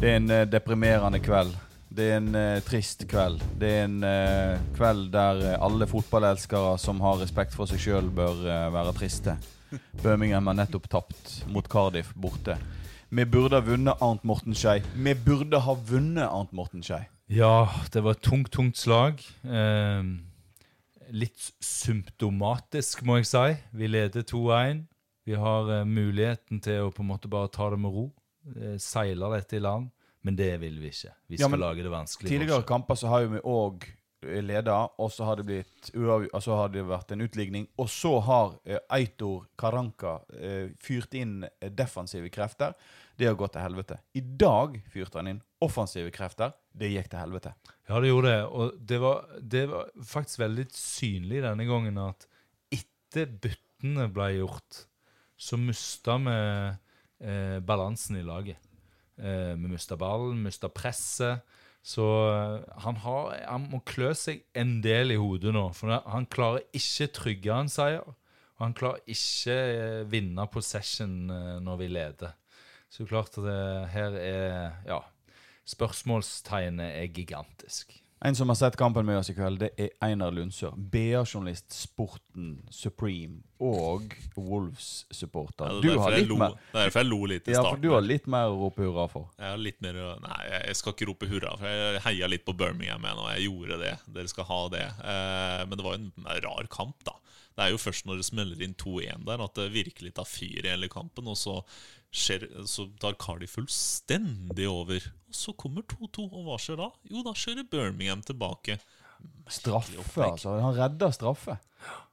Det er en uh, deprimerende kveld. Det er en uh, trist kveld. Det er en uh, kveld der alle fotballelskere som har respekt for seg sjøl, bør være triste. Birmingham har nettopp tapt mot Cardiff borte. Vi burde ha vunnet Arnt Morten Skei. Vi burde ha vunnet Arnt Morten Skei. Ja, det var et tungt, tungt slag. Eh, litt symptomatisk, må jeg si. Vi leder 2-1. Vi har muligheten til å på en måte bare ta det med ro. Eh, seile dette i land. Men det vil vi ikke. Vi skal ja, lage det vanskelig. Tidligere kamper så har jo vi òg leda, og så har det blitt altså har det vært en utligning. Og så har eh, Eitor Karanka eh, fyrt inn eh, defensive krefter. Det har gått til helvete. I dag fyrte han inn offensive krefter. Det gikk til helvete. Ja, det gjorde det. Og det var, det var faktisk veldig synlig denne gangen at etter byttene ble gjort, så mista vi eh, balansen i laget. Eh, vi mista ballen, mista presset. Så eh, han, har, han må klø seg en del i hodet nå. For han klarer ikke trygge en seier. Og han klarer ikke eh, vinne possession når vi leder. Så klart at det her er Ja. Spørsmålstegnet er gigantisk. En som har sett kampen med oss i kveld, det er Einar Lundsør. BA-journalist, Sporten Supreme og Wolves-supporter. Du har litt mer det er derfor jeg lo litt i ja, for du har litt mer å rope hurra for. Jeg har litt mer Nei, jeg skal ikke rope hurra, for jeg heia litt på Birmingham igjen, og jeg gjorde det. Dere skal ha det. Eh, men det var jo en rar kamp, da. Det er jo først når det smeller inn 2-1 der, at det virkelig tar fyr i hele kampen. Og så, skjer, så tar Cardi fullstendig over. Og så kommer 2-2, og hva skjer da? Jo, da kjører Birmingham tilbake. Straffe, altså. Han redder straffe.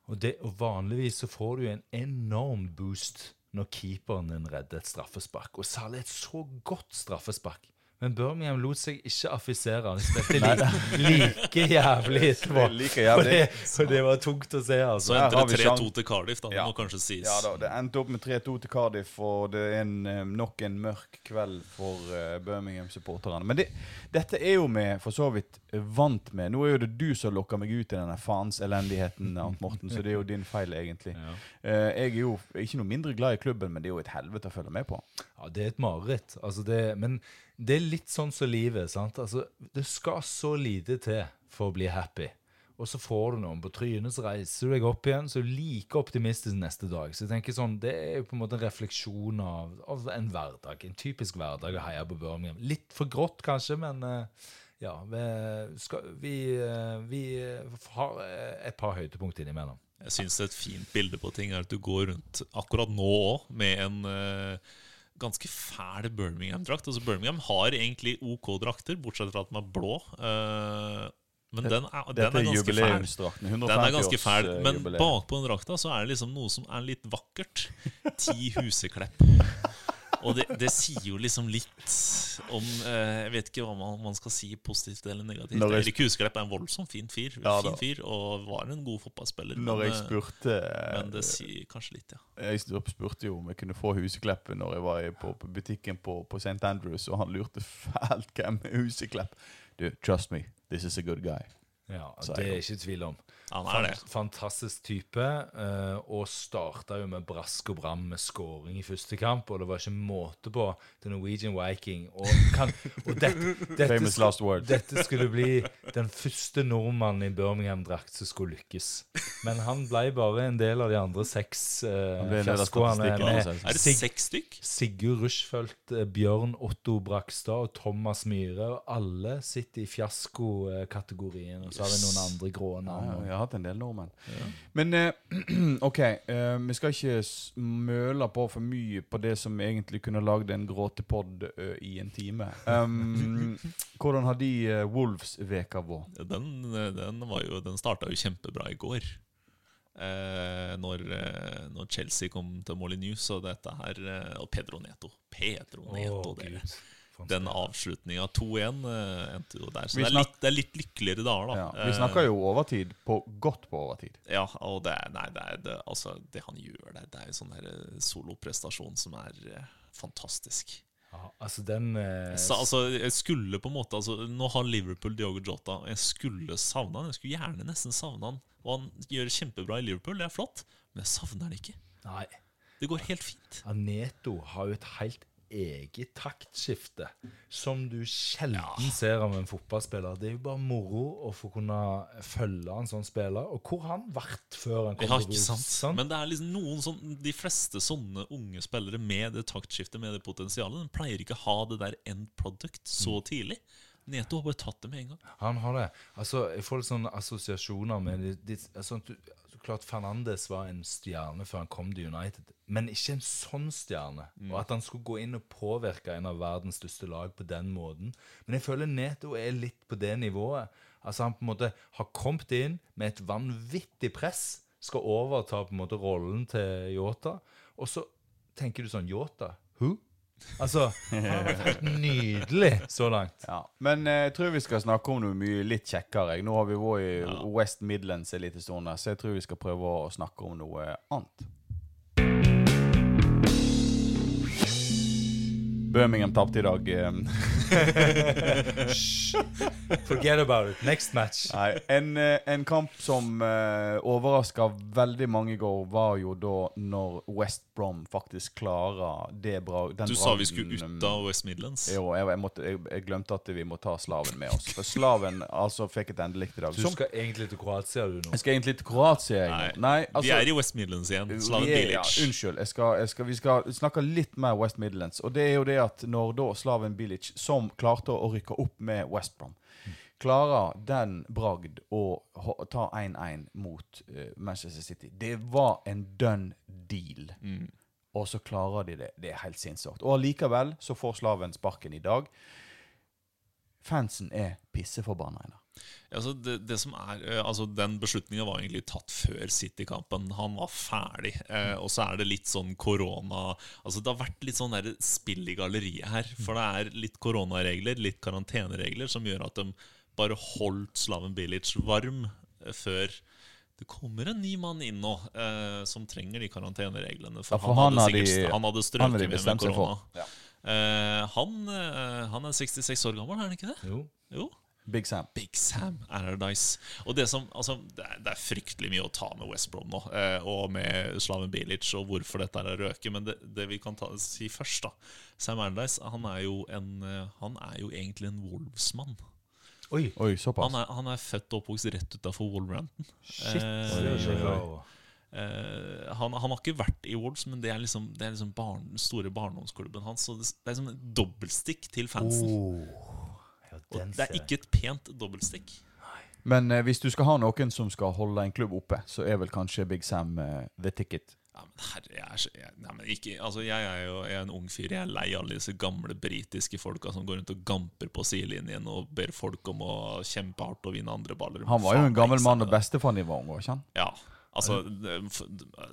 Og, det, og vanligvis så får du en enorm boost når keeperen din redder et straffespark, og særlig et så godt straffespark. Men Birmingham lot seg ikke affisere. Han spilte like, like jævlig etterpå. Like Og jævlig. det, og det var tungt å se, Så altså. Så endte det 3-2 til Cardiff, da. Det Ja. må kanskje sies. Ja da, Det endte opp med 3-2 til Cardiff, og det er en, eh, nok en mørk kveld for uh, Birmingham-supporterne. Men det, dette er jo vi for så vidt eh, vant med. Nå er jo det du som lokker meg ut i denne faens elendigheten, Arnt Morten, så det er jo din feil, egentlig. Ja. Uh, jeg er jo ikke noe mindre glad i klubben, men det er jo et helvete å følge med på. Ja, det er et mareritt. Altså det, men det er litt sånn som livet. sant? Altså, det skal så lite til for å bli happy. Og så får du noen på trynet, så reiser du deg opp igjen, så er du like optimistisk neste dag. Så jeg tenker sånn, Det er jo på en måte en refleksjon av, av en hverdag. En typisk hverdag å heie på Birmingham. Litt for grått, kanskje, men eh, ja. Vi, skal, vi, eh, vi har eh, et par høydepunkt innimellom. Jeg syns et fint bilde på ting er at du går rundt akkurat nå òg med en ganske fæl Birmingham-drakt. Altså Birmingham har egentlig OK drakter, bortsett fra at den er blå. Uh, men den er, den er er ganske fæl. Den er ganske fæl, men bakpå den drakta så er det liksom noe som er litt vakkert. Ti huseklepp. Og det, det sier jo liksom litt om eh, Jeg vet ikke hva man, man skal si positivt eller negativt. Når jeg- Erik Husklepp er en voldsomt fin fyr, Ja fin fyr og var en god fotballspiller. Når men, jeg spurte men det sier kanskje litt, ja. Jeg spurte jo om jeg kunne få Huseklepp når jeg var på, på butikken på, på St. Andrews, og han lurte fælt hvem Huseklepp. Du, trust me, this is a good guy. Ja, Det er ikke tvil om. Han er det. Fantastisk type, eh, og starta jo med brask og bram med scoring i første kamp, og det var ikke måte på The Norwegian Viking. Og, kan, og dette, dette, Famous skulle- last word dette skulle bli den første nordmannen i Birmingham-drakt som skulle lykkes. Men han ble bare en del av de andre seks uh. Er det Sig- seks stykk? Sigurd Rushfeldt, eh, Bjørn Otto Brakstad og Thomas Myhre. Og alle sitter i fiaskokategorien. Og så har vi noen andre grå navn. ja, vi har hatt en del nordmenn. Men eh, OK, eh, vi skal ikke møle på for mye på det som egentlig kunne lagd en gråtepod eh, i en time. Um, hvordan har de uh, Wolves-veka vår? Den, den, jo, den starta jo kjempebra i går. Eh, når, når Chelsea kom til i News og dette her Og Pedro Neto. Pedro Neto, oh, dere. Gud. Den avslutninga 2-1 eh, endte jo der. Så det er, litt, det er litt lykkeligere dager, da. Ja, vi snakker jo overtid, på, godt på overtid. Eh, Ja, og det nei, det, det, altså, det han gjør der, det er jo sånn eh, soloprestasjon som er eh, fantastisk. Ja, altså den eh, Så, altså, jeg skulle på en måte altså, Nå har Liverpool Diogo Jota. Jeg skulle savne han. Jeg skulle gjerne nesten savne han. Og han gjør det kjempebra i Liverpool, det er flott, men jeg savner han ikke. Nei. Det går helt fint. Aneto har jo et helt eget taktskifte som du sjelden ser av en fotballspiller. Det er jo bare moro å få kunne følge en sånn spiller. Og hvor har han vært før han kom Ja, til? Rosenborg? Men det er liksom noen sånn De fleste sånne unge spillere med det taktskiftet, med det potensialet, den pleier ikke å ha det der end product så tidlig. Neto har bare tatt det med en gang. Han har det. Altså, Jeg får litt sånne assosiasjoner med det. det altså, du, Klart Fernandes var en stjerne før han kom til United, men ikke en sånn stjerne. Og at han skulle gå inn og påvirke en av verdens største lag på den måten. Men jeg føler Neto er litt på det nivået. Altså Han på en måte har kommet inn med et vanvittig press, skal overta på en måte rollen til Yota, og så tenker du sånn Yota? Who? Altså, han har vært helt nydelig så langt. Ja. Men eh, jeg tror vi skal snakke om noe mye litt kjekkere. Nå har vi vært i West Midlands en liten stund, så jeg tror vi skal prøve å snakke om noe annet. Birmingham tapte i dag. eh. Forget about it. Next match. Nei, en, eh, en kamp som uh, overraska veldig mange i går, var jo da når West Brom faktisk klarer det bra den Du sa vi skulle ut av West Midlands. Jo, jeg, jeg, måtte, jeg, jeg glemte at vi må ta Slaven med oss. For Slaven altså fikk et endelikt i dag. Du Som, skal egentlig til Kroatia, du nå. jeg skal egentlig til Kroatia. jeg Nei. Nei, altså, vi er i West Midlands igjen. Slaven er- ja, unnskyld. Jeg skal, jeg skal, vi skal snakke litt mer West Midlands. Og det er jo det at når da Slaven Bilic, som klarte å rykke opp med West Brom, klarer den bragd å ta 1-1 mot uh, Manchester City Det var en done deal. Mm. Og så klarer de det. Det er helt sinnssykt. Og allikevel så får Slaven sparken i dag. Fansen er pisseforbanna ennå. Altså det, det som er, eh, altså Den beslutninga var egentlig tatt før City-kampen. Han var ferdig. Eh, og så er det litt sånn korona Altså Det har vært litt sånn der spill i galleriet her. For det er litt koronaregler, litt karanteneregler, som gjør at de bare holdt Slaven Bilic varm eh, før det kommer en ny mann inn nå eh, som trenger de karantenereglene. For, Ja, for han, hadde sikkert, de- han hadde strøket med med bestemt Ja. korona. Eh, han, eh, han er 66 år gammel, er han ikke det? Jo. Jo. Big Sam. Big Sam Allardyce. Og det som, altså, det er, det er fryktelig mye å ta med West Brom nå, eh, og med Slaven Bilic, og hvorfor dette er røket. Men det, det vi kan ta, si først, da Sam Allardyce han er jo, en, eh, han er jo egentlig en Wolves-mann. Oi. Oi, såpass. Han er, han er født og oppvokst rett utafor Wolverhampton. Shit. Eh, klar over. Eh, han, han har ikke vært i Wolves, men det er liksom, det er liksom barn, store barndomsklubben hans. Så det, det er liksom en dobbeltstikk til fansen. Oh. Og det er ikke et pent dobbeltstikk. Men eh, hvis du skal ha noen som skal holde en klubb oppe, så er vel kanskje Big Sam eh, the ticket. Ja, men herre, jeg er, så, jeg, nei, men ikke, altså, jeg er jo jeg er en ung fyr. Jeg er lei alle disse gamle britiske folka som går rundt og gamper på sidelinjen og ber folk om å kjempe hardt og vinne andre baller. Han var jo en gammel mann og bestefar-nivå, var ikke han? Ja, altså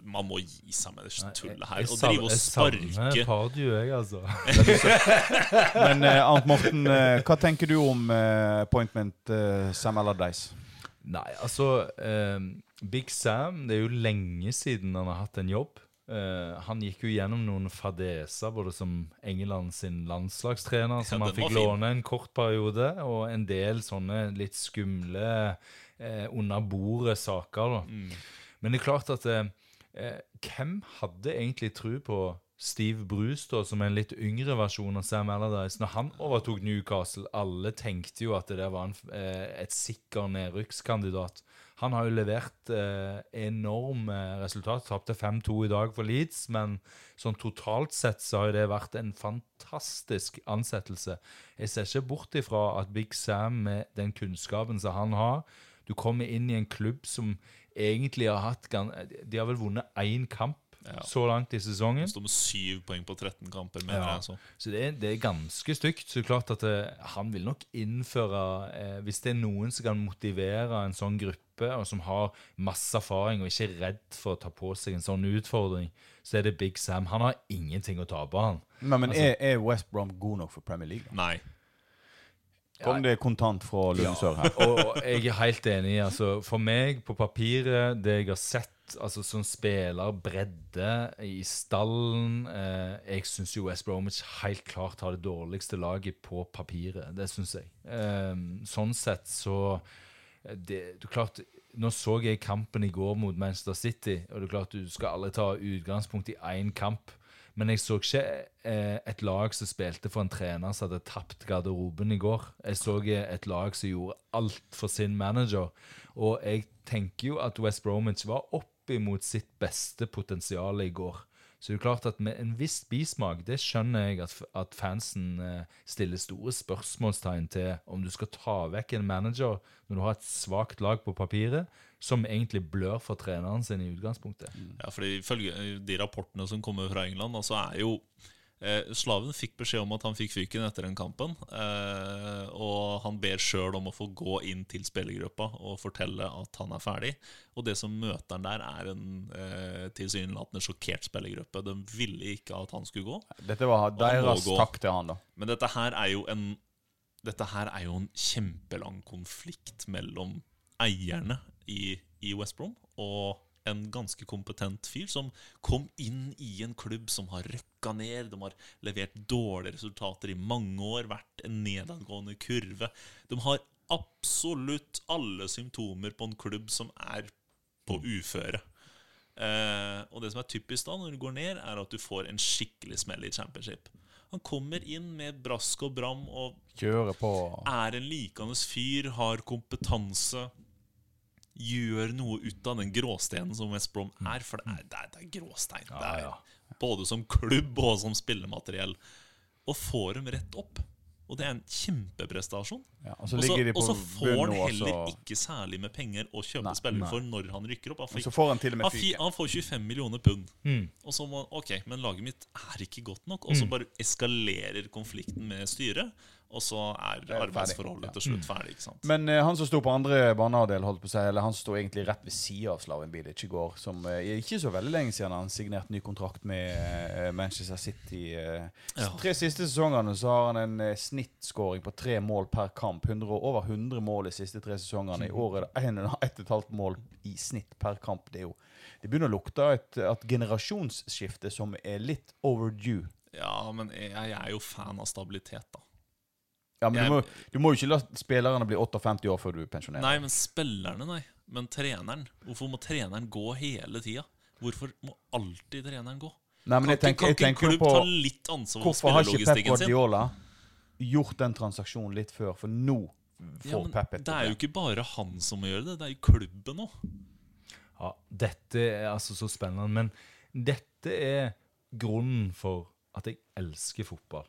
Man må gi seg med det tullet her. Og drive og jeg savner sparke Pardew, jeg, altså. Men eh, Arnt Morten, eh, hva tenker du om eh, appointment eh, Sam Allardyce? Nei, altså eh, Big Sam, det er jo lenge siden han har hatt en jobb. Eh, han gikk jo gjennom noen fadeser, både som England sin landslagstrener, som Ja, han fikk låne en kort periode, og en del sånne litt skumle eh, under bordet-saker. da. Mm. Men det er klart at eh, eh, Hvem hadde egentlig tro på Steve Bruce da, som en litt yngre versjon av Sam Allardyce? Når han overtok Newcastle, alle tenkte jo at det der var en, eh, et sikker nedrykkskandidat. Han har jo levert eh, enorme resultat. Tapte 5-2 i dag for Leeds, men sånn totalt sett så har det vært en fantastisk ansettelse. Jeg ser ikke bort ifra at Big Sam, med den kunnskapen som han har Du kommer inn i en klubb som egentlig har hatt gan- De har vel vunnet én kamp Ja. så langt i sesongen. Står med syv poeng på 13 kamper, mener Ja. jeg. Så. Så det er, det er ganske stygt. Så klart at det, han vil nok innføre eh, Hvis det er noen som kan motivere en sånn gruppe, og som har masse erfaring og ikke er redd for å ta på seg en sånn utfordring, så er det Big Sam. Han har ingenting å tape, han. Nei, men Altså- er, er West Brom god nok for Premier League? Nei. Kom det kontant fra Lundsør her? Og jeg er helt enig. altså For meg, på papiret, det jeg har sett altså som spiller bredde i stallen eh, Jeg syns jo West Bromwich helt klart har det dårligste laget på papiret. Det syns jeg. Eh, sånn sett så det, det er klart, Nå så jeg kampen i går mot Manchester City, og det er klart du skal aldri ta utgangspunkt i én kamp. Men jeg så ikke eh, et lag som spilte for en trener som hadde tapt garderoben i går. Jeg så eh, et lag som gjorde alt for sin manager. Og jeg tenker jo at West Bromwich var opp imot sitt beste potensial i går. Så det er jo klart at med en viss bismak, det skjønner jeg at, at fansen eh, stiller store spørsmålstegn til om du skal ta vekk en manager når du har et svakt lag på papiret, som egentlig blør for treneren sin i utgangspunktet. Ja, fordi Ifølge de rapportene som kommer fra England, så er jo eh, Slaven fikk beskjed om at han fikk fyken etter den kampen. Eh, og han ber sjøl om å få gå inn til spillergruppa og fortelle at han er ferdig. Og det som møter han der, er en eh, tilsynelatende sjokkert spillergruppe. De ville ikke at han skulle gå. Dette var deres takk til han, da. Men dette her er jo en Dette her er jo en kjempelang konflikt mellom eierne i, i West Brom og en ganske kompetent fyr som kom inn i en klubb som har røkka ned. De har levert dårlige resultater i mange år, vært en nedadgående kurve. De har absolutt alle symptomer på en klubb som er på uføre. Eh, og det som er typisk da når du går ned, er at du får en skikkelig smell i championship. Han kommer inn med brask og bram og på. er en likende fyr, har kompetanse, gjør noe ut av den gråsteinen som West Brom er. For det er, det er, det er gråstein. det er, ja. Både som klubb og som spillemateriell. Og får dem rett opp. Og det er en kjempeprestasjon. Ja, og så Og så, får han heller også. ikke særlig med penger å kjøpe Nei, spillere nei. for når han rykker opp. Han, fikk, får han han, han får 25 millioner pund. Mm. Og så må Ok, men laget mitt er ikke godt nok. Og så bare eskalerer konflikten med styret. Og så er arbeidsforholdet til slutt ferdig. ikke sant? Men uh, han som sto på andre banehalvdel, holdt på seg, eller han som sto egentlig rett ved sida av Slaven Bilic i går, som uh, ikke så veldig lenge siden han signerte ny kontrakt med uh, Manchester City. De. Tre siste sesongene så har han en snittskåring på tre mål per kamp. 100, over 100 mål de siste tre sesongene. I år er det en og ett og et halvt mål i snitt per kamp. Det, er jo, det begynner å lukte et, et generasjonsskifte som er litt overdue. Ja, men jeg, jeg er jo fan av stabilitet, da. Ja, men Jeg- du, må, du må jo ikke la spillerne bli 58 år før du pensjonerer. Nei, men spillerne, nei. Men treneren. Hvorfor må treneren gå hele tida? Hvorfor må alltid treneren gå? Nei, men jeg Kan ikke- tenker, jeg kan ikke tenker klubb på ta litt ansvar for Hvorfor har ikke Pep? Guardiola gjort den transaksjonen litt før? For nå får Ja, Pep et det er jo ikke bare han som må gjøre det, det er jo klubben òg. Ja, dette er altså så spennende. Men dette er grunnen for at jeg elsker fotball.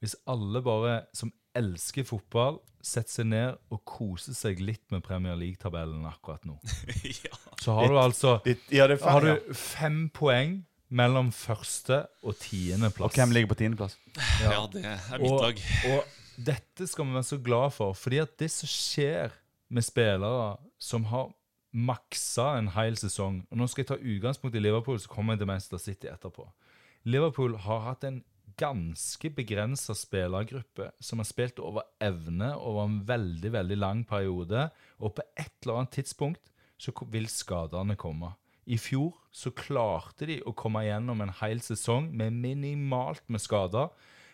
Hvis alle bare som elsker fotball, setter seg ned og koser seg litt med Premier League-tabellen akkurat nå, ja. så har du altså Litt- Ja, det er har du fem poeng mellom første og tiendeplass. Og hvem ligger på tiendeplass? ja, det er mitt og. Og dette skal vi være så glad for, fordi at det som skjer med spillere som har maksa en hel sesong og Nå skal jeg ta utgangspunkt i Liverpool, så kommer jeg til Manchester City etterpå. Liverpool har hatt en ganske begrensa spillergruppe som har spilt over evne over en veldig veldig lang periode, og på et eller annet tidspunkt så vil skadene komme. I fjor så klarte de å komme gjennom en hel sesong med minimalt med skader.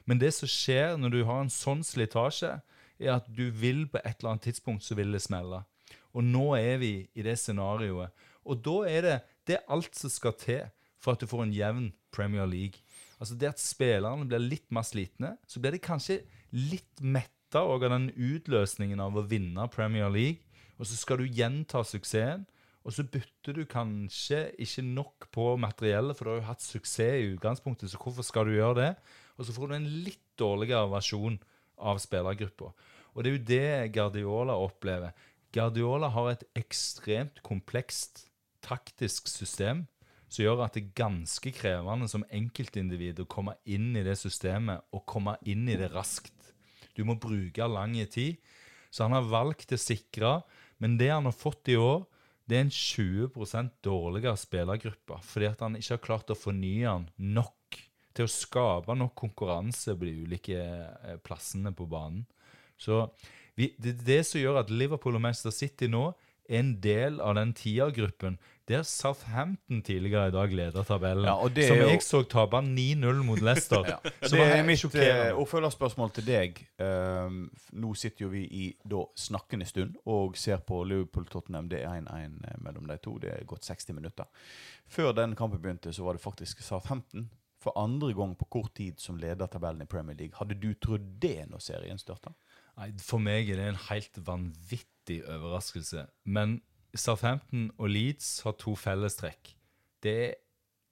Men det som skjer når du har en sånn slitasje, er at du vil på et eller annet tidspunkt så vil det smelle. Og nå er vi i det scenarioet. Og da er det, det er alt som skal til for at du får en jevn Premier League. Altså det at spillerne blir litt mer slitne, så blir de kanskje litt metta av den utløsningen av å vinne Premier League. Og så skal du gjenta suksessen, og så bytter du kanskje ikke nok på materiellet, for du har jo hatt suksess i utgangspunktet, så hvorfor skal du gjøre det? Og så får du en litt dårligere versjon av spillergruppa. Og det er jo det Guardiola opplever. Guardiola har et ekstremt komplekst taktisk system som gjør at det er ganske krevende som enkeltindivid å komme inn i det systemet og komme inn i det raskt. Du må bruke lang tid. Så han har valgt å sikre, men det han har fått i år, det er en 20% dårligere spillergruppe, fordi at han ikke har klart å fornye den nok til å skape nok konkurranse på de ulike eh, plassene på banen. Så vi, det det som gjør at Liverpool og Manchester City nå er en del av den tiergruppen der Southampton tidligere i dag leder tabellen. Ja, som jo- jeg så tape 9-0 mot Leicester. Ja. Det er mitt eh, oppfølgerspørsmål til deg. Um, nå sitter jo vi i da snakkende stund og ser på Liverpool-Tottenham. Det er 1-1 mellom de to. Det er gått 60 minutter. Før den kampen begynte, så var det faktisk Southampton for andre gang på kort tid som leder tabellen i Premier League. Hadde du trodd det når serien starta? Nei, For meg er det en helt vanvittig overraskelse. Men Southampton og Leeds har to fellestrekk. Det er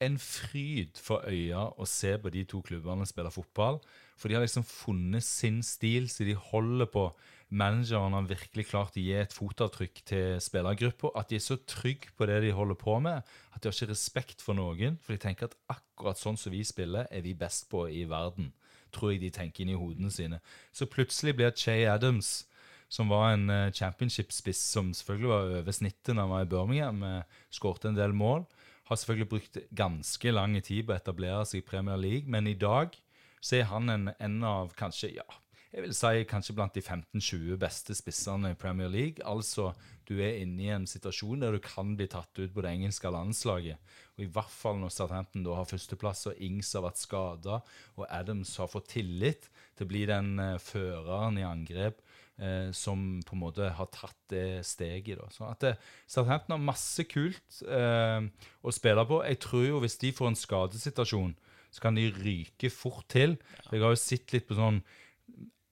en fryd for øya å se på de to klubbene spille fotball. For de har liksom funnet sin stil, så de holder på. Manageren har virkelig klart å gi et fotavtrykk til spillergruppa. At de er så trygge på det de holder på med, at de har ikke respekt for noen. For de tenker at akkurat sånn som vi spiller, er vi best på i verden. Tror jeg de tenker inn i hodene sine. Så plutselig blir Che Adams som var en eh, championship-spiss som selvfølgelig var over snittet da han var i Birmingham, eh, skårte en del mål. Har selvfølgelig brukt ganske lang tid på å etablere seg i Premier League, men i dag så er han en, en av kanskje ja, jeg vil si kanskje blant de 15-20 beste spissene i Premier League. Altså, du er inne i en situasjon der du kan bli tatt ut på det engelske landslaget. Og I hvert fall når Southampton da har førsteplass, og Ings har vært skada, og Adams har fått tillit til å bli den uh, føreren i angrep eh, som på en måte har tatt det steget. Da. Så at det, Southampton har masse kult eh, å spille på. Jeg tror jo hvis de får en skadesituasjon, så kan de ryke fort til. Jeg har jo sett litt på sånn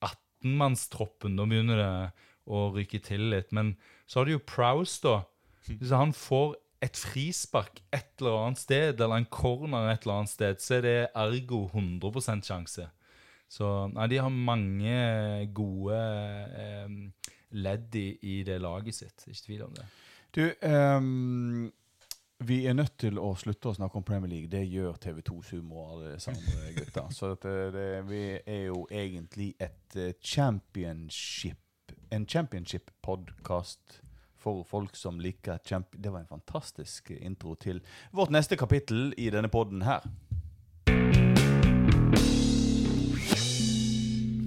18-mannstroppen. Da begynner det å ryke til litt. Men så har du jo Prowse, da. Hvis han får et frispark et eller annet sted, eller en corner et eller annet sted, så er det ergo 100% sjanse. Så nei, de har mange gode eh, ledd i, i, det laget sitt. Ikke tvil om det. Du, um, vi er nødt til å slutte å snakke om Premier League. Det gjør TV2 Sumo og alle sammen, gutta. Så det, det, vi er jo egentlig et eh, championship En championship-podkast for folk som liker champ... Det var en fantastisk intro til vårt neste kapittel i denne poden her.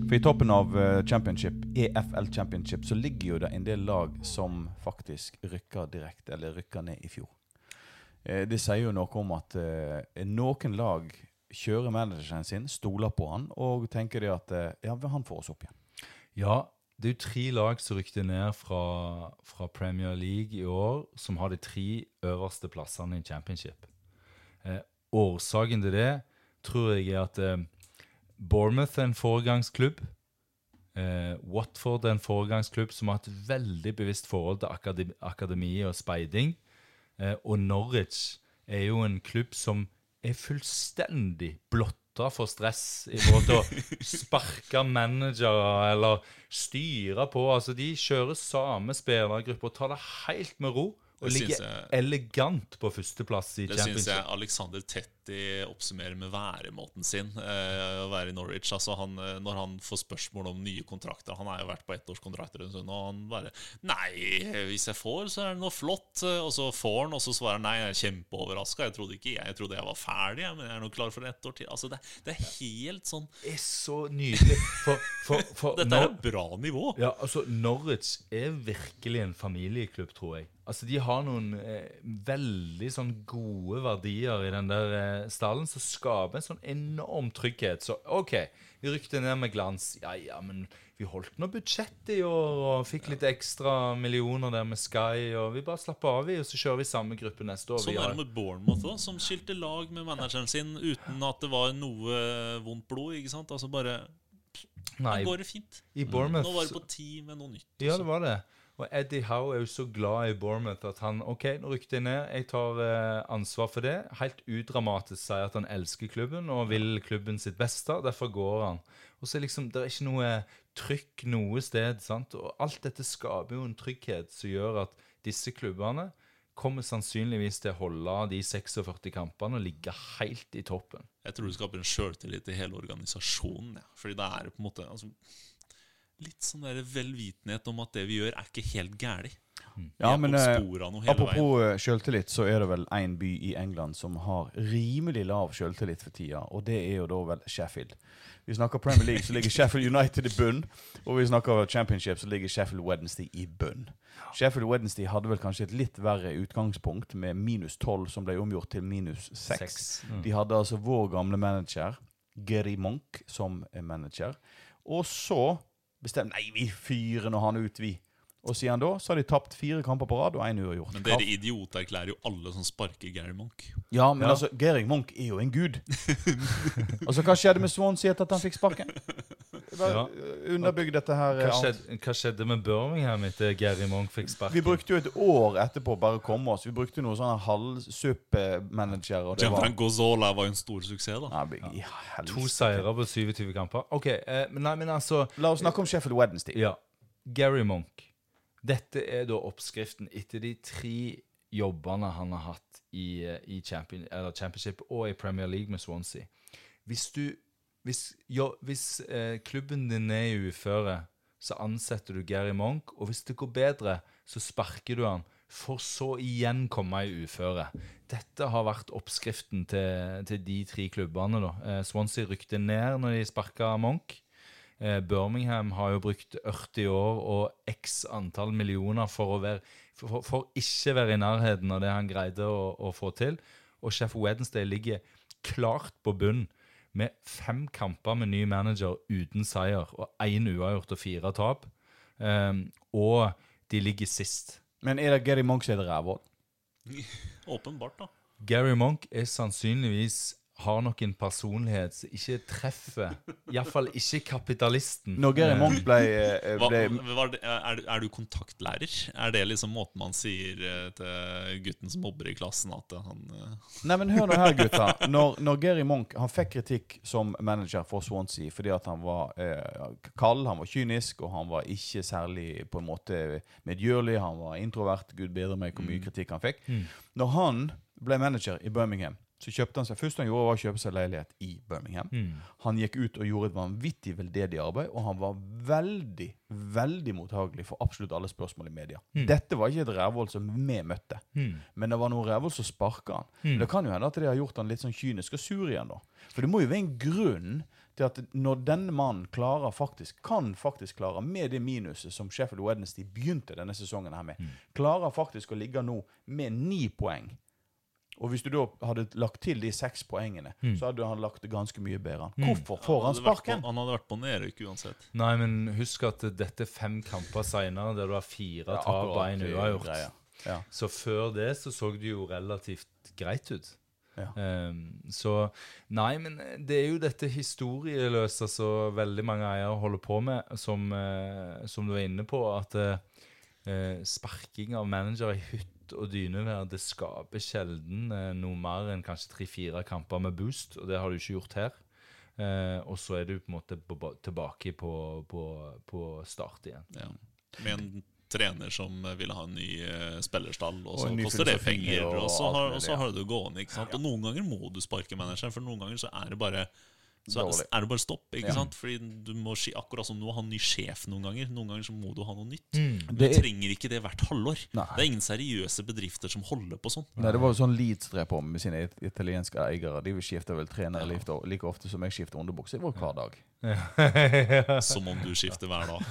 For i toppen av uh, championship, EFL Championship, så ligger jo det en del lag som faktisk rykker direkte, eller rykker ned i fjor. Uh, det sier jo noe om at uh, noen lag kjører manageren sin, stoler på han, og tenker det at ja, han får oss opp igjen. Ja, det er jo tre lag som rykte ned fra, fra, Premier League i år, som har de tre øverste plassene i championship. årsaken til det tror jeg er at Bournemouth er en foregangsklubb. Eh, Watford er en foregangsklubb som har et veldig bevisst forhold til akademi, akademi og speiding. Eh, og Norwich er jo en klubb som er fullstendig blotta for stress i forhold til å sparke managere eller styre på. Altså, De kjører samme spillergruppe og tar det helt med ro. Og ligger jeg, elegant på førsteplass i det Championship. Det syns jeg Alexander Tetti oppsummerer med væremåten sin. Eh, å være i Norwich. Altså han, eh, når han får spørsmål om nye kontrakter Han har jo vært på ettårskontrakter en stund, og han bare Nei, hvis jeg får, så er det noe flott. Og så får han, og så svarer han nei, jeg er kjempeoverraska. Jeg trodde ikke jeg, jeg trodde jeg var ferdig, men jeg er nå klar for ett år til. Altså det, det, er helt sånn Det er så nydelig. For, for, for Dette er et bra nivå. Ja, altså Norwich er virkelig en familieklubb, tror jeg. Altså, De har noen eh, veldig sånn gode verdier i den der eh, stallen som skaper en sånn enorm trygghet. Så OK, vi rykte ned med glans. Ja, ja, men vi holdt nå budsjettet i år og fikk litt ekstra millioner der med Sky. Og vi bare slapper av i, og så kjører vi samme gruppe neste år. Sånn er det med Bournemouth òg, som skilte lag med manageren sin uten at det var noe vondt blod. ikke sant? Altså bare Nei, går det fint. I Bournemouth, Nå var det på tid med noe nytt. Også. Ja, det var det. Og Eddie Howe er jo så glad i Bournemouth at han ok, nå rykket jeg ned, jeg tar eh, ansvar for det. Helt udramatisk sier at han elsker klubben og vil klubben sitt beste. Derfor går han. Og så liksom, Det er ikke noe trykk noe sted. sant? Og Alt dette skaper jo en trygghet som gjør at disse klubbene kommer sannsynligvis til å holde de 46 kampene og ligge helt i toppen. Jeg tror det skaper en sjøltillit i hele organisasjonen. Ja. Fordi det er på en måte altså litt sånn der velvitenhet om at det vi gjør, er ikke helt gæli. Ja, men eh, Apropos uh, sjøltillit, så er det vel én by i England som har rimelig lav sjøltillit for tida, og det er jo da vel Sheffield. Vi snakker Premier League, så ligger Sheffield United i bunn. Og vi snakker Championship, så ligger Sheffield Wednesday i bunn. Sheffield Wednesday hadde vel kanskje et litt verre utgangspunkt, med minus 12, som ble omgjort til minus 6. Mm. De hadde altså vår gamle manager, Geri Monk, som manager. Og så bestemte Nei, vi fyrer nå han ut, vi. Og siden da så har de tapt fire kamper på rad og én uavgjort. Men dere idioter erklærer jo alle som sparker Gary Monk. Ja, men Ja. altså, Gary Monk er jo en gud. altså, Hva skjedde med Swansea etter at han fikk sparken? Bare Ja. Underbygg dette her. Hva skjedde, hva skjedde med Birmingham etter Gary Monk fikk Vi brukte jo et år etterpå bare å komme oss. Vi brukte noen sånne halvsuppe-manager. Det var Gianfranco Zola var jo en stor suksess, da. ja, helsike. To seire på 27 kamper. Ok, eh, men nei, men altså La oss snakke om Sheffield Wednesday. Ja. Gary Monk. Dette er da oppskriften etter de tre jobbene han har hatt i, eh, i champion, eller Championship og i Premier League med Swansea. Hvis du Hvis, jo, hvis eh, klubben din er i uføre, så ansetter du Gary Monk, og hvis det går bedre, så sparker du han, for så igjen komme i uføre. Dette har vært oppskriften til, til de tre klubbene. da. Eh, Swansea rykte ned når de sparka Monk. Eh, Birmingham har jo brukt 40 år og x antall millioner for å være for, for ikke være i nærheten av det han greide å, å få til. Og Chef Wednesday ligger klart på bunn med fem kamper med ny manager uten seier og én uavgjort og fire tap. Um, og de ligger sist. Men er det Gary Monk som er rævhål? Åpenbart, da. Gary Monk er sannsynligvis har nok en personlighet som ikke treffer Iallfall ikke kapitalisten. Når Gary ble, Monk ble, Hva, Hva, er, du- er du kontaktlærer? Er det liksom måten man sier eh, til gutten som mobber i klassen, at han eh, Nei, men hør nå her, gutta. Når, når Gary Monk han fikk kritikk som manager for Swansea fordi at han var eh, kald, han var kynisk, og han var ikke særlig på en måte medgjørlig. Han var introvert. Gud bedre meg hvor mye kritikk han fikk. Mm. Når han ble manager i Birmingham, så kjøpte han seg først han gjorde var å kjøpe seg leilighet i Birmingham. Mm. Han gikk ut og gjorde et vanvittig veldedig arbeid, og han var veldig, veldig mottagelig for absolutt alle spørsmål i media. Mm. Dette var ikke et rævhold som vi møtte. Mm. Men det var noen rævhold som sparka han. Mm. Det kan jo hende at det har gjort han litt sånn kynisk og sur igjen, da. For det må jo være en grunn til at når denne mannen klarer faktisk, kan faktisk klare, med det minuset som Sheffield Wednesday begynte denne sesongen her med, Mm. klarer faktisk å ligge nå med ni poeng. Og hvis du da hadde lagt til de seks poengene, Mm. så hadde han lagt det ganske mye bedre an. Mm. Hvorfor får han sparken? På, han hadde vært på nedrykk uansett. Nei, men husk at dette er fem kamper seinere, der du har fire Ja, tap og én uavgjort. Ja. Så før det så så det jo relativt greit ut. Ja. Um, så Nei, men det er jo dette historieløse som veldig mange eiere holder på med, som, uh, som du er inne på, at eh, eh, sparking av manager i hytt og dynevær, det skaper sjelden eh, noe mer enn kanskje tre-fire kamper med boost, og det har du ikke gjort her. Eh, og så er du på en måte tilbake på, på, på start igjen. Ja. Med en trener som ville ha en ny eh, spillerstall, og Og så koster det penger. og Og så har, og så har du det gående. ikke sant? Og noen ganger må du sparke manageren, for noen ganger så er det bare så Dårlig. er det bare stopp. ikke Ja. sant? Fordi du må, si Akkurat som du må ha en ny sjef noen ganger. Noen ganger så må du ha noe nytt. Det Du er- trenger ikke det hvert halvår. Nei. Det er ingen seriøse bedrifter som holder på sånn. Nei, det var jo sånn Leeds drev på med sine italienske eiere. De skifter vel trenere ja. like ofte som jeg skifter underbukse. i vår hver dag. Som om du skifter hver dag.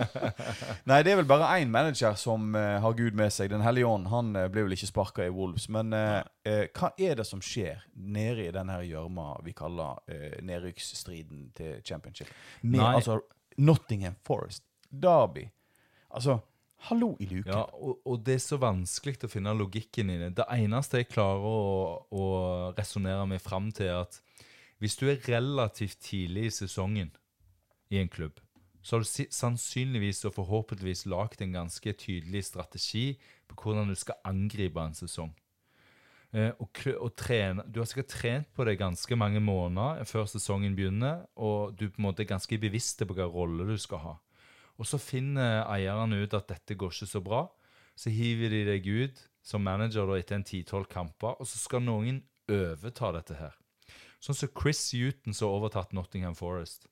Nei, det er vel bare én manager som uh, har Gud med seg. Den hellige ånd. Han uh, ble vel ikke sparka i Wolves. Men uh, hva er det som skjer nede i den her gjørma vi kaller nedrykksstriden til championship? Med Nei. altså Nottingham Forest, Derby Altså, hallo i luken. Ja, og, og det er så vanskelig å finne logikken i det. Det eneste jeg klarer å, å resonnere meg fram til, er at hvis du er relativt tidlig i sesongen i en klubb, så har du sannsynligvis og forhåpentligvis lagd en ganske tydelig strategi på hvordan du skal angripe en sesong. Eh, og, og trene, Du har sikkert trent på det ganske mange måneder før sesongen begynner, og du på en måte er ganske bevisst på hvilken rolle du skal ha. Og så finner eierne ut at dette går ikke så bra. Så hiver de deg ut som manager da etter en 10-12 kamper, og så skal noen overta dette her. Sånn som Chris Huton som har overtatt Nottingham Forest.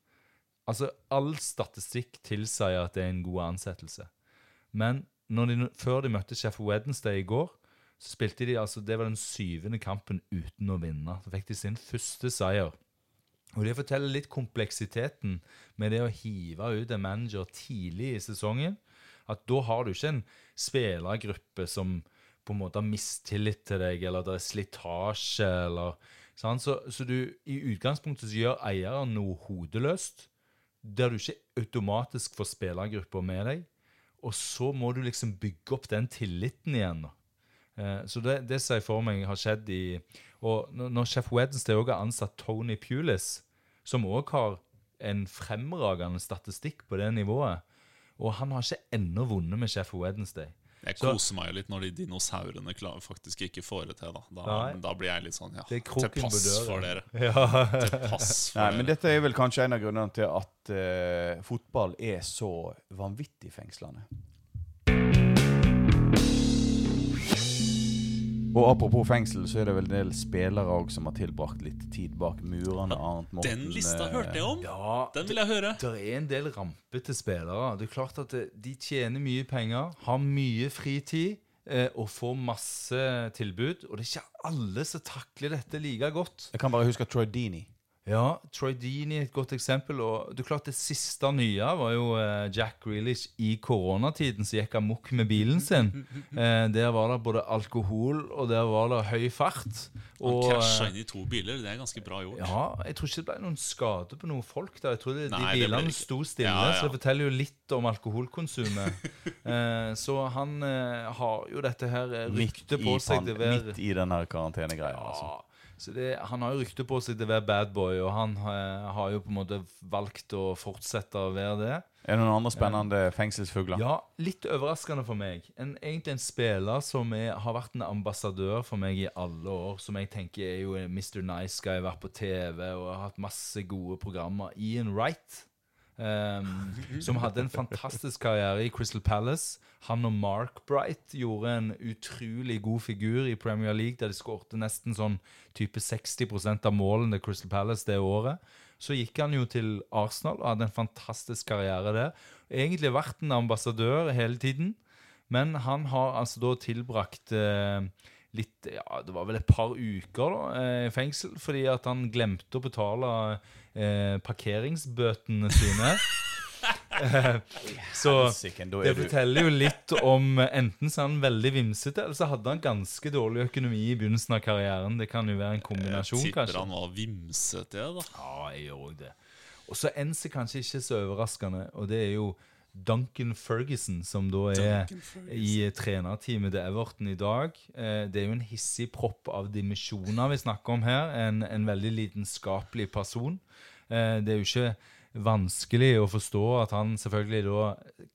Altså, All statistikk tilsier at det er en god ansettelse. Men de, før de møtte Sheffield Wednesday i går, så spilte de altså, det var den syvende kampen uten å vinne. Så fikk de sin første seier. Og Det forteller litt kompleksiteten med det å hive ut en manager tidlig i sesongen. At da har du ikke en spillergruppe som på en måte har mistillit til deg, eller det er slitasje, eller? Så, så du i utgangspunktet så gjør eieren noe hodeløst, der du ikke automatisk får spillergrupper med deg. Og så må du liksom bygge opp den tilliten igjen. Eh, så det, det ser jeg for meg har skjedd i Og når Chef Wednesday også har ansatt Tony Pulis, som òg har en fremragende statistikk på det nivået Og han har ikke ennå vunnet med Chef Wednesday. Jeg Så- koser meg jo litt når de dinosaurene klar, faktisk ikke får det til. Da, da, da blir jeg litt sånn ja, er til pass for dere. Ja. Til pass for Nei, men dette er vel kanskje en av grunnene til at uh, fotball er så vanvittig fengslende. Og apropos fengsel, så er det vel en del spillere også som har tilbrakt litt tid bak murene. Arnt Morten, Den lista eh, hørte jeg om! ja Den vil jeg høre. Det er en del rampete spillere. Det er klart at de tjener mye penger, har mye fritid eh, og får masse tilbud. Og det er ikke alle som takler dette like godt. Jeg kan bare huske Troy Deeney. Ja, Troy Dean er et godt eksempel. Og det klart det siste nye var jo eh, Jack Grealish i koronatiden, som gikk amok med bilen sin. Eh, der var det både alkohol, og der var det høy fart. Han Og, krasja eh, inn i to biler. Det er ganske bra gjort. ja, jeg tror ikke det ble noen skade på noen folk der. Jeg tror det, Nei, de det ble bilene sto stille, Ja, ja. så det forteller jo litt om alkoholkonsumet. eh, så han eh, har jo dette her ryktet på seg til å være midt i den her karantenegreia. Altså. Så det, Han har jo rykte på seg til å være bad boy, og han eh, har jo på en måte valgt å fortsette å være det. Er det noen andre spennende fengselsfugler? Ja, litt overraskende for meg. En, egentlig en spiller som er, har vært en ambassadør for meg i alle år. Som jeg tenker er jo Mr. Nice Guy, vært på TV og har hatt masse gode programmer. Ian Wright. Ehm, som hadde en fantastisk karriere i Crystal Palace. Han og Mark Bright gjorde en utrolig god figur i Premier League, der de skårte nesten sånn type 60% av målene til Crystal Palace det året. Så gikk han jo til Arsenal og hadde en fantastisk karriere der. Egentlig vært en ambassadør hele tiden, men han har altså da tilbrakt eh, litt Ja, det var vel et par uker da, eh, i fengsel fordi at han glemte å betale eh, parkeringsbøtene sine. Så det er forteller jo litt om eh, Enten så er han veldig vimsete, eller så hadde han ganske dårlig økonomi i begynnelsen av karrieren. Det kan jo være en Jeg kombinasjon, tipper kanskje. han var vimsete, da. Ja, jeg gjør òg det. Og så en som kanskje ikke er så overraskende, og det er jo Duncan Ferguson, som da er i trenerteamet til Everton i dag. Eh, Det er jo en hissig propp av dimensjoner vi snakker om her. En, en veldig lidenskapelig person. Eh, Det er jo ikke vanskelig å forstå at han selvfølgelig da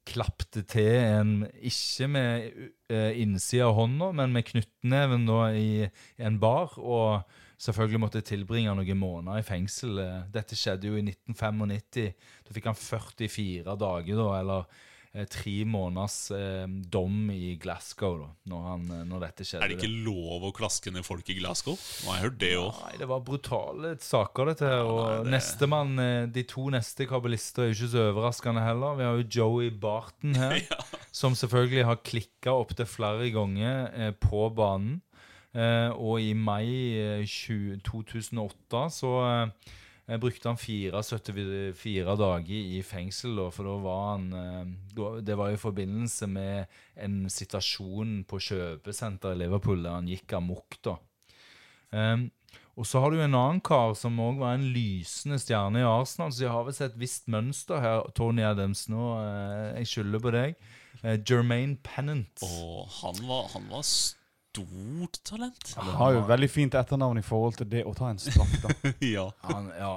klappte til en Ikke med eh, innsida av hånda, men med knyttneven da i en bar. Og selvfølgelig måtte tilbringe noen måneder i fengsel. Eh, Dette skjedde jo i 1995. Da fikk han 44 dager, da, eller eh, tre måneders eh, dom i Glasgow, da, når, han, eh, når dette skjedde. Er det ikke lov å klaske ned folk i Glasgow? Nå har jeg hørt det òg. Nei, det var brutale saker, dette. her, og nei, det- nestemann, De to neste kabelister er jo ikke så overraskende heller. Vi har jo Joey Barton her, som selvfølgelig har klikka opptil flere ganger eh, på banen. Eh, og i mai eh, 20, 2008 så eh, brukte han 74 dager i fengsel, for da var han eh, Det var i forbindelse med en situasjon på kjøpesenteret i Liverpool der han gikk amok, da. Og så har du en annen kar som òg var en lysende stjerne i Arsenal, så jeg har vel sett et visst mønster her, Tony Adams. Nå, eh, jeg skylder på deg. Eh, Jermaine Pennant. Oh, han var, han var stort talent. Han har jo veldig fint etternavn i forhold til det å ta en straff, da. ja. Han, ja,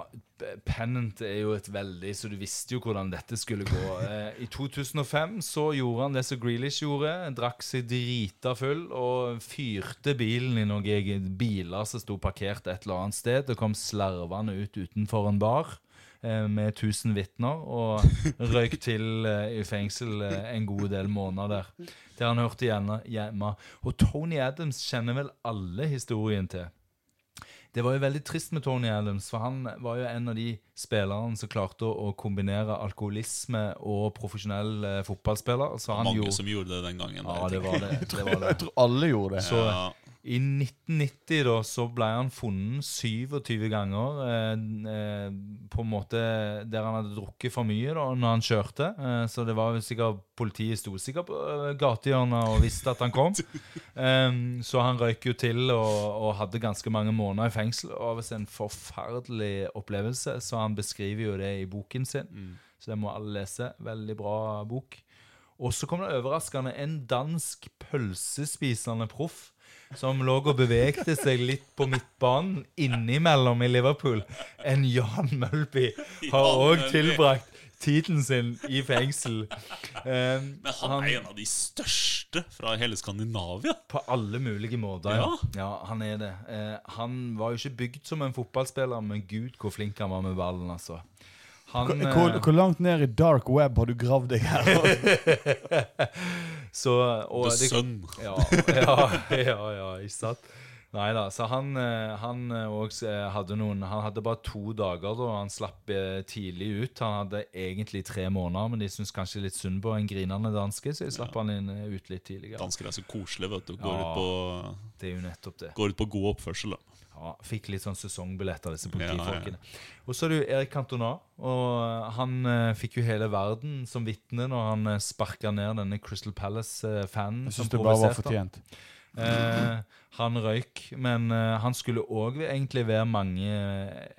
Pennant er jo et veldig Så du visste jo hvordan dette skulle gå. Eh, I 2005 så gjorde han det som Grealish gjorde. Drakk seg drita full og fyrte bilen i noen biler som sto parkert et eller annet sted, og kom slarvende ut utenfor en bar. Eh, Med 1000 vitner, og røyk til eh, i fengsel eh, en god del måneder der. Der han hørte hjemme. Og Tony Adams kjenner vel alle historien til. Det var jo veldig trist med Tony Adams, for han var jo en av de spillerne som klarte å, å kombinere alkoholisme og profesjonell eh, fotballspiller. Så han Mange gjorde som gjorde det den gangen. Ja, det var det. det, var det. Jeg tror alle gjorde det. Så Ja. I 1990 da, så ble han funnet 27 ganger eh, eh, på en måte der han hadde drukket for mye da, når han kjørte. Eh, så det var sikkert politiet sto sikkert på eh, gatehjørnet og visste at han kom. Eh, så han røyk jo til og, og hadde ganske mange måneder i fengsel. Og det var en forferdelig opplevelse, så han beskriver jo det i boken sin. Så det må alle lese. Veldig bra bok. Og så kom det overraskende en dansk pølsespisende proff som lå og bevegde seg litt på midtbanen innimellom i Liverpool. enn Jan Mølby har òg tilbrakt tiden sin i fengsel. Um, Men han er en av de største fra hele Skandinavia. På alle mulige måter, ja. Ja. ja han er det. Uh, han var jo ikke bygd som en fotballspiller, men gud hvor flink han var med ballen, altså. Han, Hvor, hvor, eh, langt ned i dark web har du gravd deg her? så, og The det- Sun. Ja, ja, ja, ja ikke sant? Nei da. Så han, eh, han eh, også hadde noen Han hadde bare to dager da han slapp tidlig ut. Han hadde egentlig tre måneder, men de syns kanskje litt synd på en grinende danske, så de slapp han inn ut litt tidligere. Dansker er så koselige, vet du. Går, Ja. ut på, Det er jo nettopp det. går ut på god oppførsel. Da. Ja, Fikk litt sånn sesongbillett av disse politifolkene. ja, ja. Og så er det jo Erik Cantona. Og han eh, fikk jo hele verden som vitne når han uh, sparka ned denne Crystal Palace-fanen. Jeg syns det bare var fortjent. Eh, han røyk, men eh, han skulle òg egentlig være mange,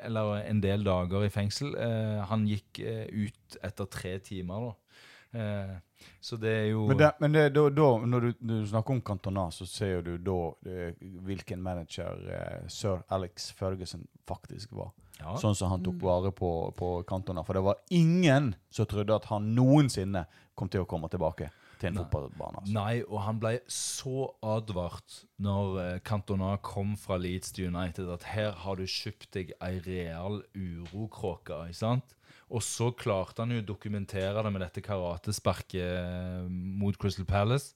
eller en del dager i fengsel. Eh, han gikk eh, ut etter tre timer, da. Eh, så det er jo Men, det, men det, da, da, når du, du snakker om Cantona, så ser du da det, hvilken manager eh, sir Alex Ferguson faktisk var. ja, Sånn som han tok vare på, på Cantona. For det var ingen som trodde at han noensinne kom til å komme tilbake til en Nei. fotballbane. Altså. Nei, og han ble så advart når eh, Cantona kom fra Leeds til United, at her har du kjøpt deg ei real urokråke, ikke sant? Og så klarte han jo å dokumentere det med dette karatesparket mot Crystal Palace.